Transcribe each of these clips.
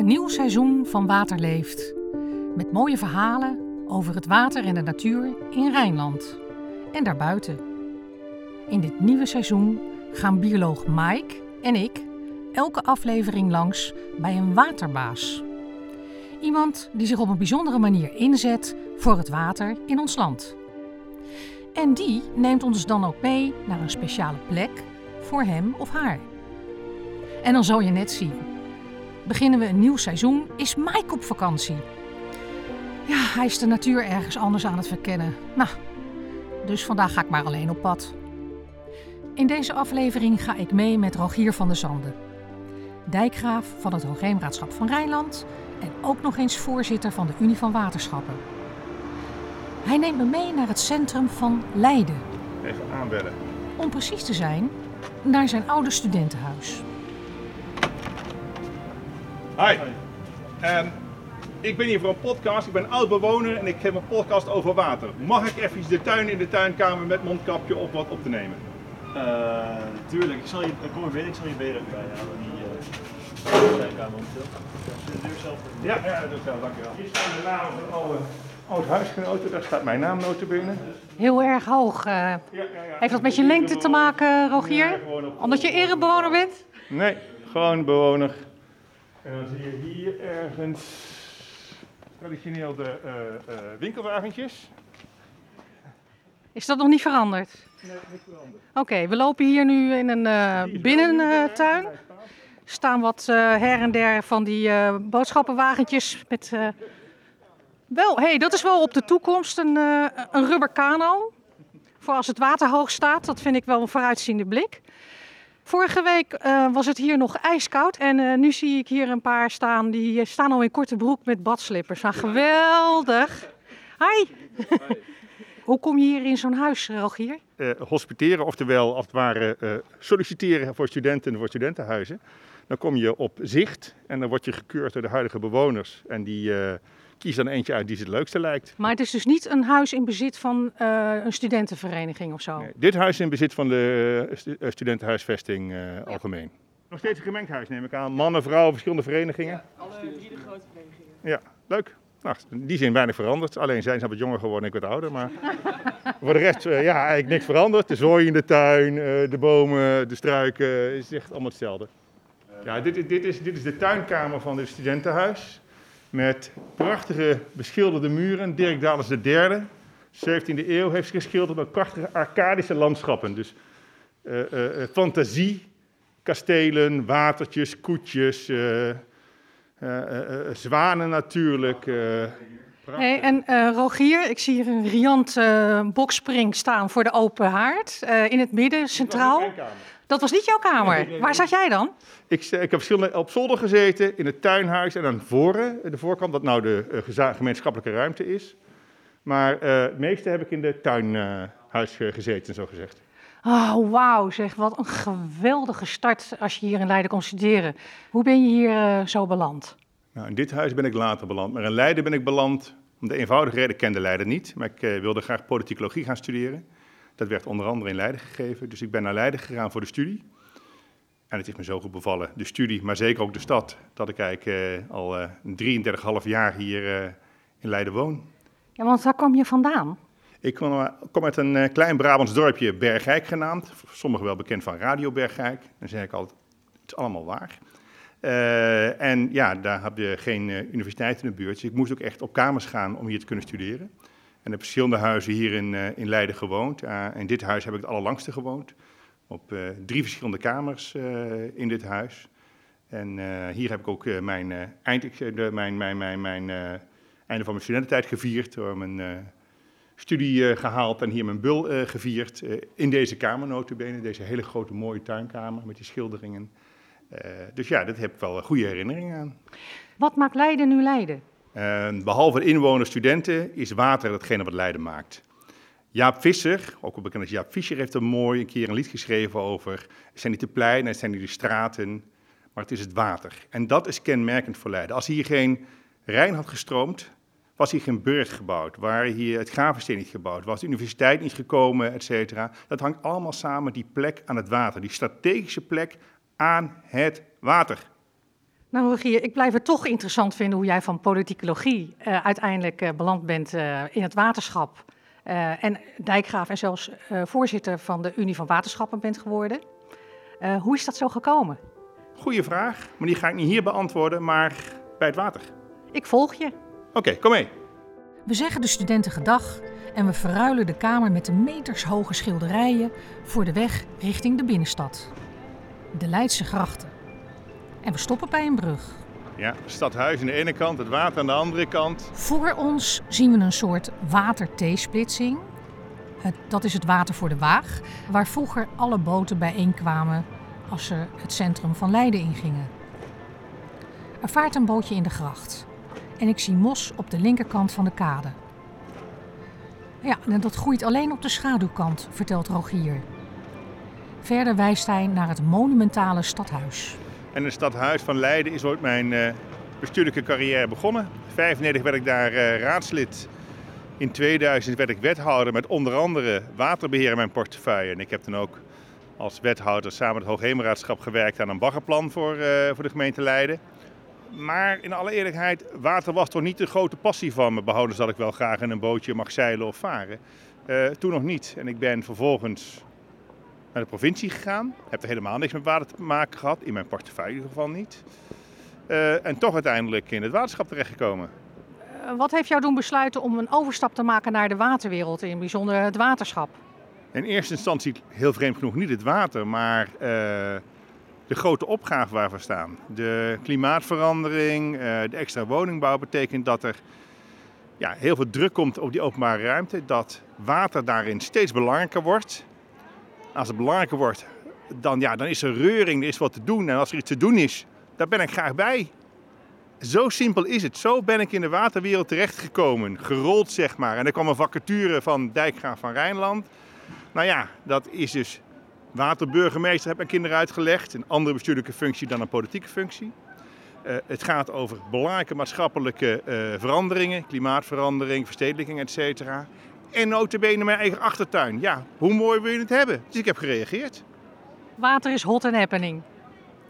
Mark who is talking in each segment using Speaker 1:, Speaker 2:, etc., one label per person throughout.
Speaker 1: Een nieuw seizoen van Water leeft. Met mooie verhalen over het water en de natuur in Rijnland en daarbuiten. In dit nieuwe seizoen gaan bioloog Mike en ik elke aflevering langs bij een waterbaas. Iemand die zich op een bijzondere manier inzet voor het water in ons land. En die neemt ons dan ook mee naar een speciale plek voor hem of haar. En dan zal je net zien. Beginnen we een nieuw seizoen, is Mike op vakantie. Ja, hij is de natuur ergens anders aan het verkennen. Nou, dus vandaag ga ik maar alleen op pad. In deze aflevering ga ik mee met Rogier van der Zanden. Dijkgraaf van het Hoogheemraadschap van Rijnland en ook nog eens voorzitter van de Unie van Waterschappen. Hij neemt me mee naar het centrum van Leiden.
Speaker 2: Even aanbellen.
Speaker 1: Om precies te zijn, naar zijn oude studentenhuis.
Speaker 2: Hi. Ehm, ik ben hier voor een podcast. Ik ben oud bewoner en ik heb een podcast over water. Mag ik even de tuin in de tuinkamer met mondkapje op wat op te nemen?
Speaker 3: Uh, tuurlijk, ik zal je, kom er binnen, ik zal je benen even bijhalen. Die uh, tuinkamer. De deur zelf.
Speaker 2: Ja, ja, dat is wel, dankjewel. Hier staan de namen van alle oud huisgenoten. Daar staat mijn naam notabene.
Speaker 1: Heel erg hoog. eh.
Speaker 2: Ja, ja, ja.
Speaker 1: heeft dat met je lengte te maken, Rogier? Omdat je erebewoner bent?
Speaker 2: Nee, gewoon bewoner. En dan zie je hier ergens traditioneel de eh, eh, winkelwagentjes.
Speaker 1: Is dat nog niet veranderd?
Speaker 2: Nee, niks veranderd.
Speaker 1: Oké, we lopen hier nu in een eh, binnentuin. Er staan wat her en der van die boodschappenwagentjes met... Wel, hey, dat is wel op de toekomst een, een rubber kano. Voor als het water hoog staat, dat vind ik wel een vooruitziende blik. Vorige week eh, was het hier nog ijskoud en eh, nu zie ik hier een paar staan die eh, staan al in korte broek met badslippers. Nou, geweldig. Hi. Hoe kom je hier in zo'n huis, Rogier?
Speaker 2: eh, hospiteren, oftewel als het ware solliciteren voor studenten en voor studentenhuizen. Dan kom je op zicht en dan word je gekeurd door de huidige bewoners. En die kiezen dan eentje uit die ze het leukste lijkt.
Speaker 1: Maar het is dus niet een huis in bezit van eh, een studentenvereniging of zo.
Speaker 2: Nee, dit huis is in bezit van de eh, stu- eh, studentenhuisvesting eh, algemeen. Nog steeds een gemengd huis neem ik aan. Mannen, vrouwen, verschillende verenigingen.
Speaker 4: Alle drie de grote verenigingen.
Speaker 2: Ja, leuk. Nou, in die zin weinig veranderd. Alleen zijn ze wat jonger geworden en ik wat ouder. Maar voor de rest, ja, eigenlijk niks veranderd. De zooi in de tuin, eh, de bomen, de struiken, het is echt allemaal hetzelfde. Ja, dit, is- dit, is, dit is de tuinkamer van het studentenhuis. Met prachtige beschilderde muren. Dirk Dalis III, 17e eeuw, heeft geschilderd met prachtige arcadische landschappen. Dus eh, eh, eh, fantasie, kastelen, watertjes, koetjes, zwanen natuurlijk.
Speaker 1: Hey, en Rogier, ik zie hier een riant bokspring staan voor de open haard. in het midden, centraal. Dat was niet jouw kamer.
Speaker 2: Nee, nee,
Speaker 1: Waar zat jij dan?
Speaker 2: Ik, eh, ik heb verschillende op zolder gezeten, in het tuinhuis en aan voren, de voorkant, wat nou de eh, gemeenschappelijke ruimte is. Maar eh, het meeste heb ik in de tuinhuis gezeten, zo gezegd.
Speaker 1: Oh, wauw, zeg. Wat een geweldige start als je hier in Leiden kon studeren. Hoe ben je hier zo beland?
Speaker 2: Nou, in dit huis ben ik later beland, maar in Leiden ben ik beland om de eenvoudige reden, ik kende Leiden niet, maar ik wilde graag politicologie gaan studeren. Dat werd onder andere in Leiden gegeven, dus ik ben naar Leiden gegaan voor de studie. En het is me zo goed bevallen, de studie, maar zeker ook de stad, dat ik eigenlijk eh, al eh 33,5 jaar hier eh, in Leiden woon.
Speaker 1: Ja, want waar kwam je vandaan?
Speaker 2: Ik kom, kom uit een klein Brabants dorpje, Bergijk genaamd. Sommigen wel bekend van Radio Bergijk. Dan zeg ik altijd, het is allemaal waar. En ja, daar heb je geen universiteit in de buurt. Dus ik moest ook echt op kamers gaan om hier te kunnen studeren. En heb verschillende huizen hier in, eh, in Leiden gewoond. In dit huis heb ik het allerlangste gewoond. Op eh, drie verschillende kamers eh, in dit huis. En hier heb ik ook mijn, eind, mijn, mijn, mijn, mijn einde van mijn studententijd gevierd. Door mijn studie eh, gehaald en hier mijn bul gevierd. in deze kamer notabene, deze hele grote mooie tuinkamer met die schilderingen. Dus ja, daar heb ik wel goede herinneringen aan.
Speaker 1: Wat maakt Leiden nu Leiden?
Speaker 2: Eh, behalve inwoners, studenten, is water hetgene wat Leiden maakt. Jaap Visser, ook wel bekend als Jaap Fischer, heeft een mooi een keer een lied geschreven over... Het zijn niet de pleinen, het zijn niet de straten, maar het is het water. En dat is kenmerkend voor Leiden. Als hier geen Rijn had gestroomd, was hier geen burg gebouwd, waren hier het Gravensteen niet gebouwd, was de universiteit niet gekomen, et cetera. Dat hangt allemaal samen, die plek aan het water, die strategische plek aan het water.
Speaker 1: Nou, Rogier, ik blijf het toch interessant vinden hoe jij van politicologie uh, uiteindelijk uh, beland bent uh, in het waterschap. en dijkgraaf en zelfs voorzitter van de Unie van Waterschappen bent geworden. hoe is dat zo gekomen?
Speaker 2: Goeie vraag, maar die ga ik niet hier beantwoorden, maar bij het water.
Speaker 1: Ik volg je.
Speaker 2: Oké, okay, kom mee.
Speaker 1: We zeggen de studenten gedag en we verruilen de kamer met de metershoge schilderijen voor de weg richting de binnenstad. De Leidse grachten. En we stoppen bij een brug.
Speaker 2: Ja, stadhuis aan de ene kant, het water aan de andere kant.
Speaker 1: Voor ons zien we een soort water-T-splitsing. Dat is het water voor de Waag, waar vroeger alle boten bijeenkwamen als ze het centrum van Leiden ingingen. Er vaart een bootje in de gracht en ik zie mos op de linkerkant van de kade. Ja, en dat groeit alleen op de schaduwkant, vertelt Rogier. Verder wijst hij naar het monumentale stadhuis.
Speaker 2: En het stadhuis van Leiden is ooit mijn uh, bestuurlijke carrière begonnen. In 1995 werd ik daar uh, raadslid. In 2000 werd ik wethouder met onder andere waterbeheer in mijn portefeuille. En ik heb dan ook als wethouder samen met het Hoogheemraadschap gewerkt aan een baggerplan voor, uh, voor de gemeente Leiden. Maar in alle eerlijkheid, water was toch niet de grote passie van me. Behouden dat ik wel graag in een bootje mag zeilen of varen. Toen nog niet. En ik ben vervolgens naar de provincie gegaan. Heb er helemaal niks met water te maken gehad. In mijn portefeuille in ieder geval niet. Uh, en toch uiteindelijk in het waterschap terechtgekomen.
Speaker 1: Uh, wat heeft jou doen besluiten om een overstap te maken naar de waterwereld, in bijzonder het waterschap?
Speaker 2: In eerste instantie heel vreemd genoeg niet het water, maar uh, de grote opgave waar we staan. De klimaatverandering, de extra woningbouw betekent dat er ja, heel veel druk komt op die openbare ruimte. Dat water daarin steeds belangrijker wordt. Als het belangrijker wordt, dan, ja, dan is er reuring, er is wat te doen. En als er iets te doen is, daar ben ik graag bij. Zo simpel is het. Zo ben ik in de waterwereld terechtgekomen. Gerold, zeg maar. En er kwam een vacature van Dijkgraaf van Rijnland. Nou ja, dat is dus waterburgemeester, heb mijn kinderen uitgelegd. Een andere bestuurlijke functie dan een politieke functie. Uh, het gaat over belangrijke maatschappelijke uh, veranderingen, klimaatverandering, verstedelijking, et cetera. En notabene mijn eigen achtertuin. Ja, hoe mooi wil je het hebben? Dus ik heb gereageerd.
Speaker 1: Water is hot and happening.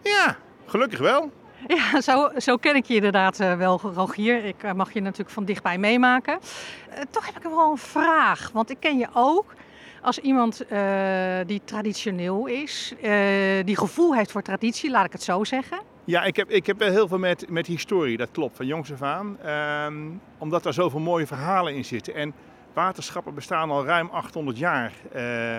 Speaker 2: Ja, gelukkig wel.
Speaker 1: Ja, zo, zo ken ik je inderdaad uh, wel, Rogier. Ik uh, mag je natuurlijk van dichtbij meemaken. Uh, toch heb ik wel een vraag, want ik ken je ook als iemand die traditioneel is, die gevoel heeft voor traditie, laat ik het zo zeggen.
Speaker 2: Ja, ik heb, ik heb wel heel veel met, met historie, dat klopt, van jongs af aan. Um, omdat daar zoveel mooie verhalen in zitten. En waterschappen bestaan al ruim 800 jaar. Uh,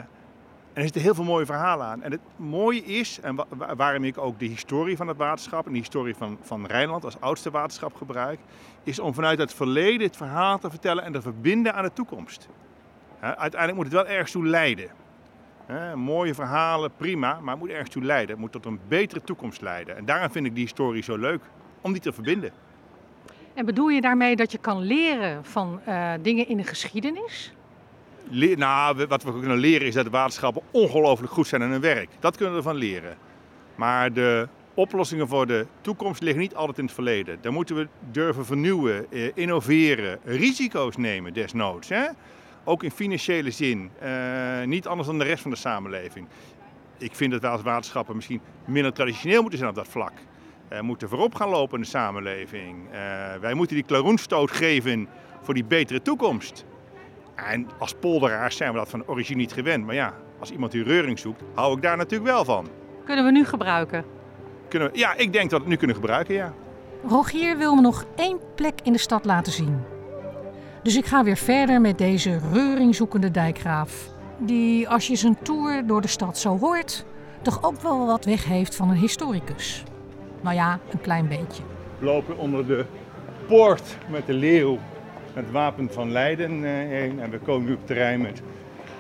Speaker 2: en er zitten heel veel mooie verhalen aan. En het mooie is, en wa waarom ik ook de historie van het waterschap en de historie van, van Rijnland als oudste waterschap gebruik, is om vanuit het verleden het verhaal te vertellen en te verbinden aan de toekomst. Uiteindelijk moet het wel ergens toe leiden. Mooie verhalen, prima, maar het moet ergens toe leiden. Het moet tot een betere toekomst leiden. En daarom vind ik die historie zo leuk, om die te verbinden.
Speaker 1: En bedoel je daarmee dat je kan leren van uh, dingen in de geschiedenis?
Speaker 2: Nou, wat we kunnen leren is dat de waterschappen ongelooflijk goed zijn in hun werk. Dat kunnen we ervan leren. Maar de oplossingen voor de toekomst liggen niet altijd in het verleden. Daar moeten we durven vernieuwen, eh, innoveren, risico's nemen desnoods. Hè? Ook in financiële zin. Uh, niet anders dan de rest van de samenleving. Ik vind dat wij als waterschappen misschien minder traditioneel moeten zijn op dat vlak. We uh, moeten voorop gaan lopen in de samenleving. Uh, wij moeten die klaroenstoot geven voor die betere toekomst. En als polderaars zijn we dat van origine niet gewend. Maar ja, als iemand die reuring zoekt, hou ik daar natuurlijk wel van.
Speaker 1: Kunnen we nu gebruiken?
Speaker 2: Kunnen we, ja, ik denk dat we het nu kunnen gebruiken, ja.
Speaker 1: Rogier wil me nog één plek in de stad laten zien. Dus ik ga weer verder met deze reuringzoekende dijkgraaf. Die, als je zijn tour door de stad zo hoort, toch ook wel wat weg heeft van een historicus. Nou ja, een klein beetje.
Speaker 2: We lopen onder de poort met de leeuw het wapen van Leiden heen. En we komen nu op het terrein met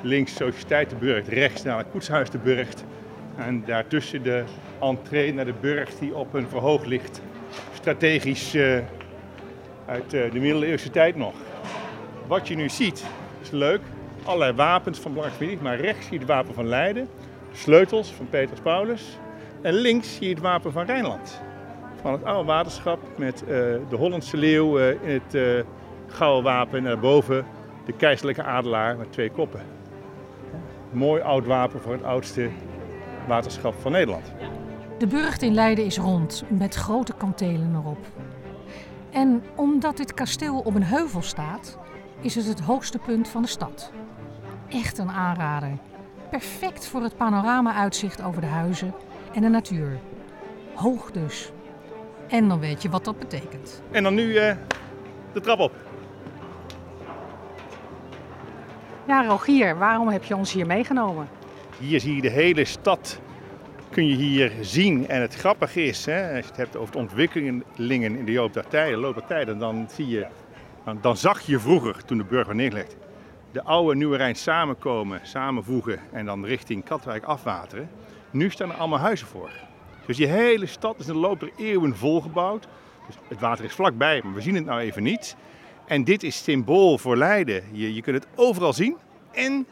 Speaker 2: links Sociëteit de Burgt, rechts naar het Koetshuis de Burgt. En daartussen de entree naar de Burgt die op een verhoog ligt. Strategisch uh, uit uh, de middeleeuwse tijd nog. Wat je nu ziet is leuk. Allerlei wapens van belangrijk maar rechts zie je het wapen van Leiden. Sleutels van Petrus Paulus. En links zie je het wapen van Rijnland. Van het oude waterschap met uh, de Hollandse leeuw in het gouden wapen en daarboven de keizerlijke adelaar met twee koppen. Mooi oud wapen voor het oudste waterschap van Nederland.
Speaker 1: De burcht in Leiden is rond, met grote kantelen erop. En omdat dit kasteel op een heuvel staat, is het het hoogste punt van de stad. Echt een aanrader. Perfect voor het panorama-uitzicht over de huizen en de natuur. Hoog dus. En dan weet je wat dat betekent.
Speaker 2: En dan nu eh, de trap op.
Speaker 1: Ja, Rogier, waarom heb je ons hier meegenomen?
Speaker 2: Hier zie je de hele stad kun je hier zien. En het grappige is, hè, als je het hebt over de ontwikkelingen in de loop der tijden, loop der tijden dan, zie je, dan, dan zag je vroeger, toen de burger neergelegd, de oude Nieuwe Rijn samenkomen, samenvoegen en dan richting Katwijk afwateren. Nu staan er allemaal huizen voor. Dus die hele stad is in de loop der eeuwen volgebouwd. Dus het water is vlakbij, maar we zien het nou even niet. En dit is symbool voor Leiden. Je, je kunt het overal zien en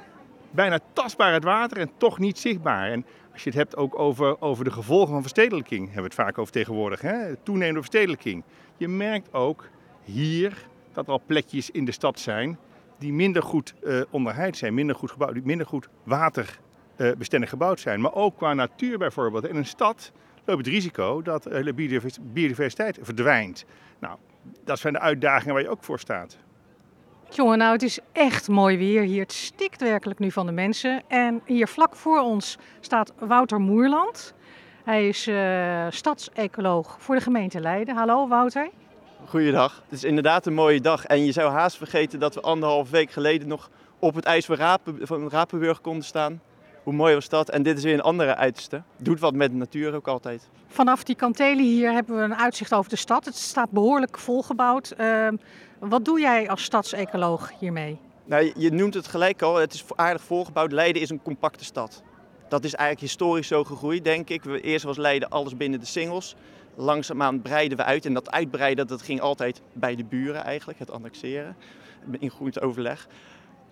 Speaker 2: bijna tastbaar het water en toch niet zichtbaar. En als je het hebt ook over, over de gevolgen van verstedelijking, hebben we het vaak over tegenwoordig, hè? toenemende verstedelijking. Je merkt ook hier dat er al plekjes in de stad zijn die minder goed uh, onderheid zijn, minder goed gebouwd, minder goed waterbestendig gebouwd zijn. Maar ook qua natuur bijvoorbeeld. In een stad loopt het risico dat de biodiversiteit verdwijnt. Nou, dat zijn de uitdagingen waar je ook voor staat.
Speaker 1: Jongen, nou het is echt mooi weer hier. Het stikt werkelijk nu van de mensen. En hier vlak voor ons staat Wouter Moerland. Hij is uh, stadsecoloog voor de gemeente Leiden. Hallo Wouter.
Speaker 5: Goeiedag. Het is inderdaad een mooie dag. En je zou haast vergeten dat we anderhalf week geleden nog op het ijs van, Rapen, van Rapenburg konden staan. Hoe mooi was dat? En dit is weer een andere uiterste. Doet wat met de natuur ook altijd.
Speaker 1: Vanaf die kantelen hier hebben we een uitzicht over de stad. Het staat behoorlijk volgebouwd. Uh, wat doe jij als stadsecoloog hiermee?
Speaker 5: Nou, je noemt het gelijk al. Het is aardig volgebouwd. Leiden is een compacte stad. Dat is eigenlijk historisch zo gegroeid, denk ik. Eerst was Leiden alles binnen de singles. Langzaamaan breiden we uit. En dat uitbreiden dat ging altijd bij de buren eigenlijk, het annexeren. In goed overleg.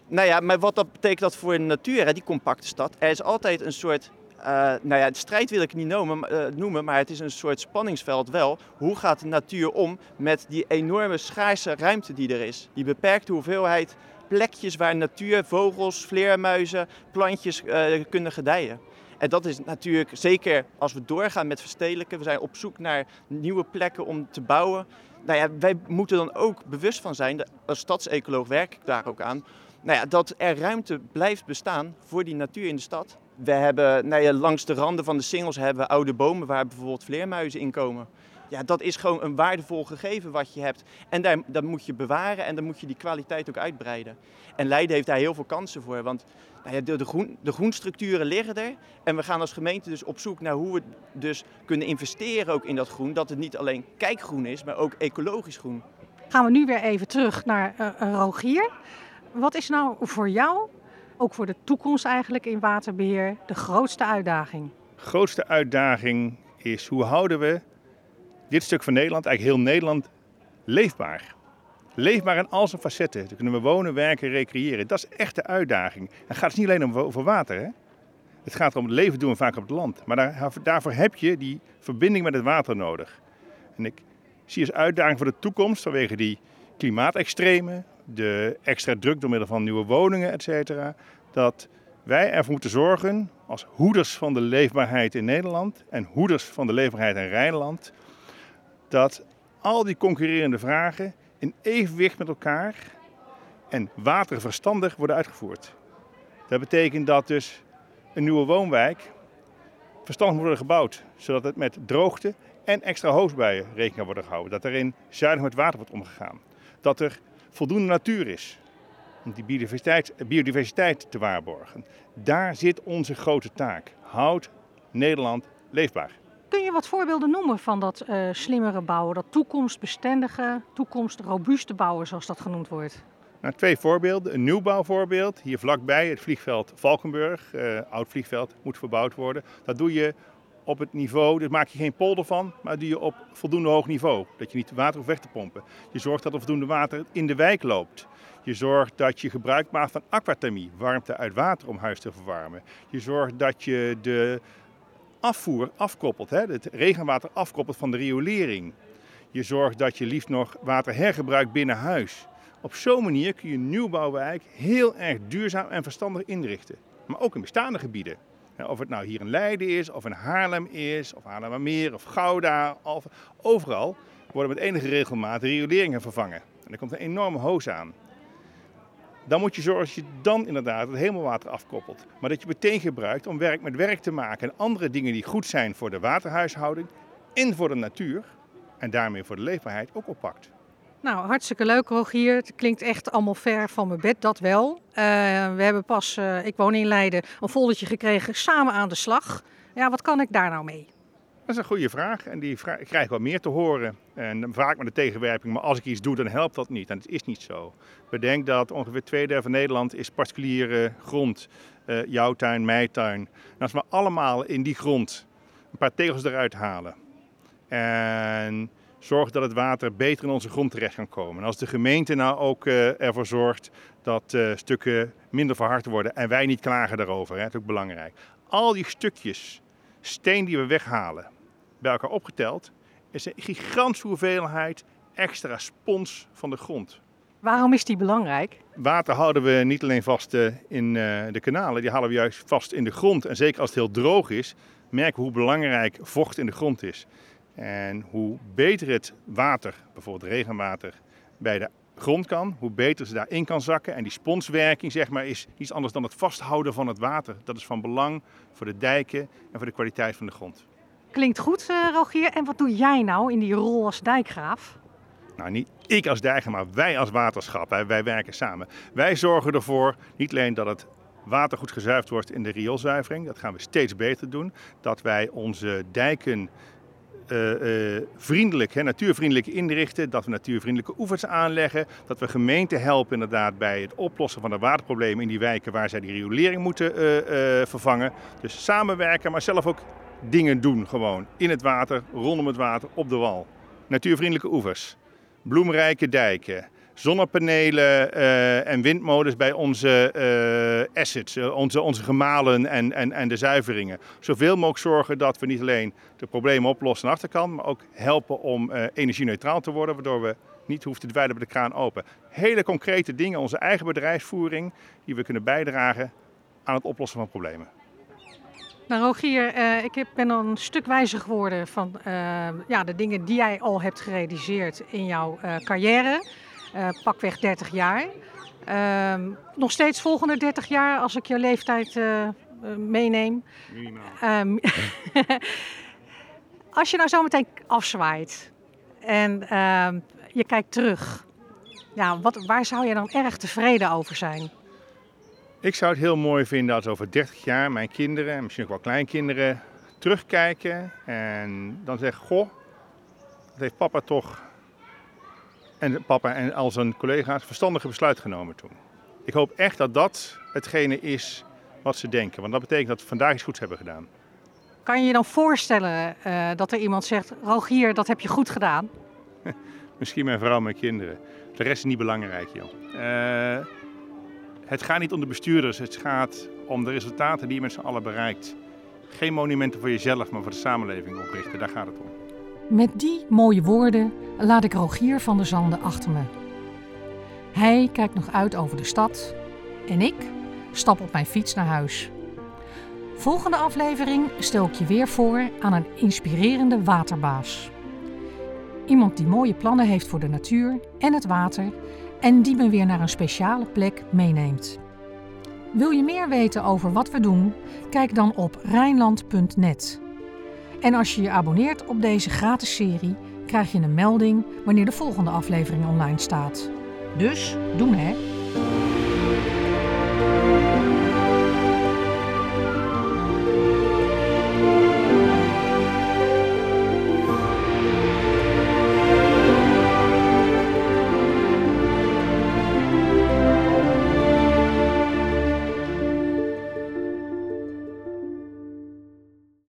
Speaker 5: Nou ja, maar wat dat betekent dat voor de natuur, hè, die compacte stad? Er is altijd een soort uh, nou ja, strijd wil ik niet noemen, uh, noemen, maar het is een soort spanningsveld wel. Hoe gaat de natuur om met die enorme schaarse ruimte die er is? Die beperkte hoeveelheid plekjes waar natuur, vogels, vleermuizen, plantjes uh, kunnen gedijen. En dat is natuurlijk zeker als we doorgaan met verstedelijken. We zijn op zoek naar nieuwe plekken om te bouwen. Nou ja, wij moeten dan ook bewust van zijn, als stadsecoloog werk ik daar ook aan, nou ja, dat er ruimte blijft bestaan voor die natuur in de stad. We hebben nou ja, langs de randen van de singles hebben we oude bomen waar bijvoorbeeld vleermuizen in komen. Ja, dat is gewoon een waardevol gegeven wat je hebt. En dat moet je bewaren en dan moet je die kwaliteit ook uitbreiden. En Leiden heeft daar heel veel kansen voor. Want nou ja, de, de, groen, de groenstructuren liggen er. En we gaan als gemeente dus op zoek naar hoe we dus kunnen investeren ook in dat groen. Dat het niet alleen kijkgroen is, maar ook ecologisch groen.
Speaker 1: Gaan we nu weer even terug naar uh, Rogier. Wat is nou voor jou, ook voor de toekomst eigenlijk in waterbeheer, de grootste uitdaging?
Speaker 2: De grootste uitdaging is hoe houden we dit stuk van Nederland, eigenlijk heel Nederland, leefbaar. Leefbaar in al zijn facetten. Dan kunnen we wonen, werken, recreëren. Dat is echt de uitdaging. En het gaat dus niet alleen om over water. Hè? Het gaat erom het leven doen vaak op het land. Maar daar, daarvoor heb je die verbinding met het water nodig. En ik zie als uitdaging voor de toekomst vanwege die klimaatextremen, de extra druk door middel van nieuwe woningen, et cetera, dat wij ervoor moeten zorgen, als hoeders van de leefbaarheid in Nederland en hoeders van de leefbaarheid in Rijnland, dat al die concurrerende vragen in evenwicht met elkaar en waterverstandig worden uitgevoerd. Dat betekent dat dus een nieuwe woonwijk verstandig moet worden gebouwd, zodat het met droogte en extra hoogbuien rekening kan worden gehouden. Dat er in zuinig met water wordt omgegaan. Dat er voldoende natuur is om die biodiversiteit, biodiversiteit te waarborgen. Daar zit onze grote taak. Houd Nederland leefbaar.
Speaker 1: Kun je wat voorbeelden noemen van dat uh, slimmere bouwen, dat toekomstbestendige, toekomstrobuuste bouwen, zoals dat genoemd wordt?
Speaker 2: Nou, twee voorbeelden. Een nieuwbouwvoorbeeld, hier vlakbij het vliegveld Valkenburg, uh, oud vliegveld, moet verbouwd worden. Dat doe je op het niveau, daar maak je geen polder van, maar doe je op voldoende hoog niveau. Dat je niet water hoeft weg te pompen. Je zorgt dat er voldoende water in de wijk loopt. Je zorgt dat je gebruik maakt van aquathermie, warmte uit water om huis te verwarmen. Je zorgt dat je de afvoer afkoppelt, hè, het regenwater afkoppelt van de riolering. Je zorgt dat je liefst nog water hergebruikt binnen huis. Op zo'n manier kun je een nieuwbouwwijk heel erg duurzaam en verstandig inrichten. Maar ook in bestaande gebieden. Of het nou hier in Leiden is, of in Haarlem is, of Haarlemmermeer, of Gouda. Of, overal worden met enige regelmaat rioleringen vervangen. En er komt een enorme hoos aan. Dan moet je zorgen dat je dan inderdaad het hemelwater afkoppelt. Maar dat je meteen gebruikt om werk met werk te maken. En andere dingen die goed zijn voor de waterhuishouding en voor de natuur. En daarmee voor de leefbaarheid ook oppakt.
Speaker 1: Nou, hartstikke leuk Rogier. Het klinkt echt allemaal ver van mijn bed, dat wel. Uh, we hebben pas, uh, ik woon in Leiden, een foldertje gekregen, samen aan de slag. Ja, wat kan ik daar nou mee?
Speaker 2: Dat is een goede vraag en die vraag, ik krijg wel meer te horen. En vaak met de tegenwerping, maar als ik iets doe, dan helpt dat niet. En het is niet zo. Bedenk dat ongeveer twee derde van Nederland is particuliere grond. Uh, jouw tuin, mijn tuin. En als we allemaal in die grond een paar tegels eruit halen. En zorg dat het water beter in onze grond terecht kan komen. En als de gemeente nou ook uh, ervoor zorgt dat uh, stukken minder verhard worden en wij niet klagen daarover, hè, dat is ook belangrijk. Al die stukjes steen die we weghalen, bij elkaar opgeteld, is een gigantische hoeveelheid extra spons van de grond.
Speaker 1: Waarom is die belangrijk?
Speaker 2: Water houden we niet alleen vast uh, in de kanalen, die houden we juist vast in de grond. En zeker als het heel droog is, merken we hoe belangrijk vocht in de grond is. En hoe beter het water, bijvoorbeeld regenwater, bij de grond kan, hoe beter ze daarin kan zakken. En die sponswerking zeg maar, is niets anders dan het vasthouden van het water. Dat is van belang voor de dijken en voor de kwaliteit van de grond.
Speaker 1: Klinkt goed, uh, Rogier. En wat doe jij nou in die rol als dijkgraaf?
Speaker 2: Nou, niet ik als dijker, maar wij als waterschap. Wij, wij werken samen. Wij zorgen ervoor niet alleen dat het water goed gezuiverd wordt in de rioolzuivering. Dat gaan we steeds beter doen. Dat wij onze dijken uh, uh, vriendelijk, hè, natuurvriendelijk inrichten, dat we natuurvriendelijke oevers aanleggen, dat we gemeenten helpen inderdaad bij het oplossen van de waterproblemen in die wijken waar zij die riolering moeten uh, vervangen. Dus samenwerken, maar zelf ook dingen doen gewoon. In het water, rondom het water, op de wal. Natuurvriendelijke oevers, bloemrijke dijken, zonnepanelen uh, en windmolens bij onze uh, assets, uh, onze, onze gemalen en, en, en de zuiveringen. Zoveel mogelijk zorgen dat we niet alleen de problemen oplossen aan de achterkant, maar ook helpen om energie-neutraal te worden, waardoor we niet hoeven te dweilen bij de kraan open. Hele concrete dingen, onze eigen bedrijfsvoering, die we kunnen bijdragen aan het oplossen van problemen.
Speaker 1: Nou Rogier, ik ben al een stuk wijzer geworden van ja, de dingen die jij al hebt gerealiseerd in jouw carrière pakweg 30 jaar. Uh, nog steeds volgende 30 jaar als ik je leeftijd uh, meeneem. Um, als je nou zo meteen afzwaait en uh, je kijkt terug, ja, wat, waar zou je dan erg tevreden over zijn?
Speaker 2: Ik zou het heel mooi vinden als over 30 jaar mijn kinderen, en misschien ook wel kleinkinderen, terugkijken en dan zeggen: Goh, dat heeft papa toch en papa en al zijn collega's verstandige besluit genomen toen. Ik hoop echt dat dat hetgene is wat ze denken. Want dat betekent dat we vandaag iets goeds hebben gedaan.
Speaker 1: Kan je je dan voorstellen uh, dat er iemand zegt: Rogier, dat heb je goed gedaan?
Speaker 2: Misschien mijn vrouw mijn kinderen. De rest is niet belangrijk, joh. Uh, het gaat niet om de bestuurders, het gaat om de resultaten die je met z'n allen bereikt. Geen monumenten voor jezelf, maar voor de samenleving oprichten, daar gaat het om.
Speaker 1: Met die mooie woorden laat ik Rogier van der Zanden achter me. Hij kijkt nog uit over de stad en ik stap op mijn fiets naar huis. Volgende aflevering stel ik je weer voor aan een inspirerende waterbaas. Iemand die mooie plannen heeft voor de natuur en het water en die me weer naar een speciale plek meeneemt. Wil je meer weten over wat we doen? Kijk dan op Rijnland.net. En als je je abonneert op deze gratis serie, krijg je een melding wanneer de volgende aflevering online staat. Dus doen hè!